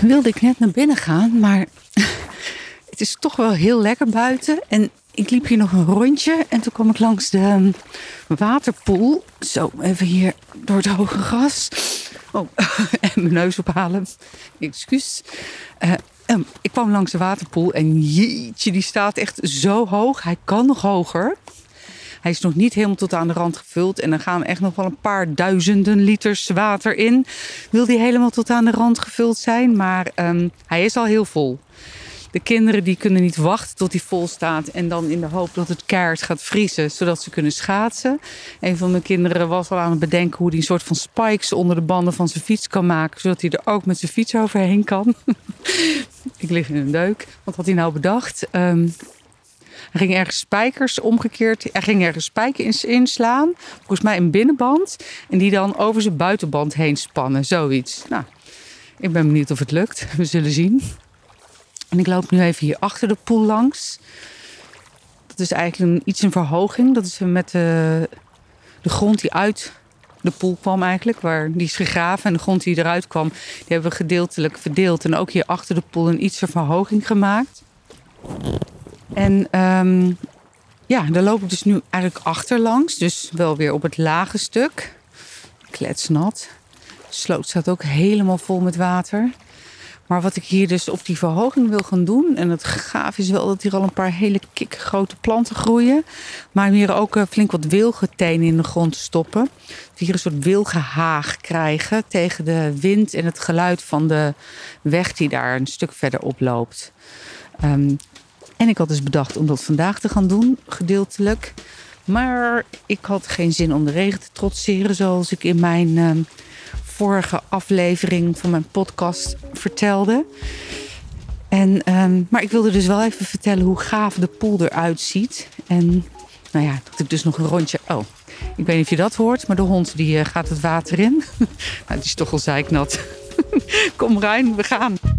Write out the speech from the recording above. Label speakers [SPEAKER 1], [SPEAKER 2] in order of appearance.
[SPEAKER 1] wilde ik net naar binnen gaan, maar het is toch wel heel lekker buiten. En ik liep hier nog een rondje en toen kwam ik langs de um, waterpoel. Zo, even hier door het hoge gras. Oh, en mijn neus ophalen. Excuus. Uh, ik kwam langs de waterpoel en jeetje, die staat echt zo hoog. Hij kan nog hoger. Hij is nog niet helemaal tot aan de rand gevuld. En er gaan echt nog wel een paar duizenden liters water in. Wil die helemaal tot aan de rand gevuld zijn. Maar um, hij is al heel vol. De kinderen die kunnen niet wachten tot hij vol staat. En dan in de hoop dat het keihard gaat vriezen. Zodat ze kunnen schaatsen. Een van mijn kinderen was al aan het bedenken hoe hij een soort van spikes onder de banden van zijn fiets kan maken. Zodat hij er ook met zijn fiets overheen kan. Ik lig in een deuk. Wat had hij nou bedacht? Um, hij ging ergens spijkers omgekeerd. Hij ging ergens spijkers inslaan. Volgens mij een binnenband. En die dan over zijn buitenband heen spannen. Zoiets. Nou, ik ben benieuwd of het lukt. We zullen zien. En ik loop nu even hier achter de poel langs. Dat is eigenlijk een, iets een verhoging. Dat is met de, de grond die uit de poel kwam eigenlijk. Waar, die is gegraven en de grond die eruit kwam, die hebben we gedeeltelijk verdeeld. En ook hier achter de poel een iets verhoging gemaakt. En um, ja, daar loop ik dus nu eigenlijk achterlangs. Dus wel weer op het lage stuk. Kletsnat. De sloot staat ook helemaal vol met water. Maar wat ik hier dus op die verhoging wil gaan doen. En het gaaf is wel dat hier al een paar hele grote planten groeien. Maar hier ook flink wat wilgetenen in de grond stoppen. Dat we hier een soort wilgehaag krijgen tegen de wind en het geluid van de weg die daar een stuk verder oploopt. Um, en ik had dus bedacht om dat vandaag te gaan doen, gedeeltelijk. Maar ik had geen zin om de regen te trotseren, zoals ik in mijn uh, vorige aflevering van mijn podcast vertelde. En, uh, maar ik wilde dus wel even vertellen hoe gaaf de pool eruit ziet. En nou ja, dat ik dus nog een rondje. Oh, ik weet niet of je dat hoort, maar de hond die uh, gaat het water in. nou, die is toch al zeiknat. Kom Ruin, we gaan.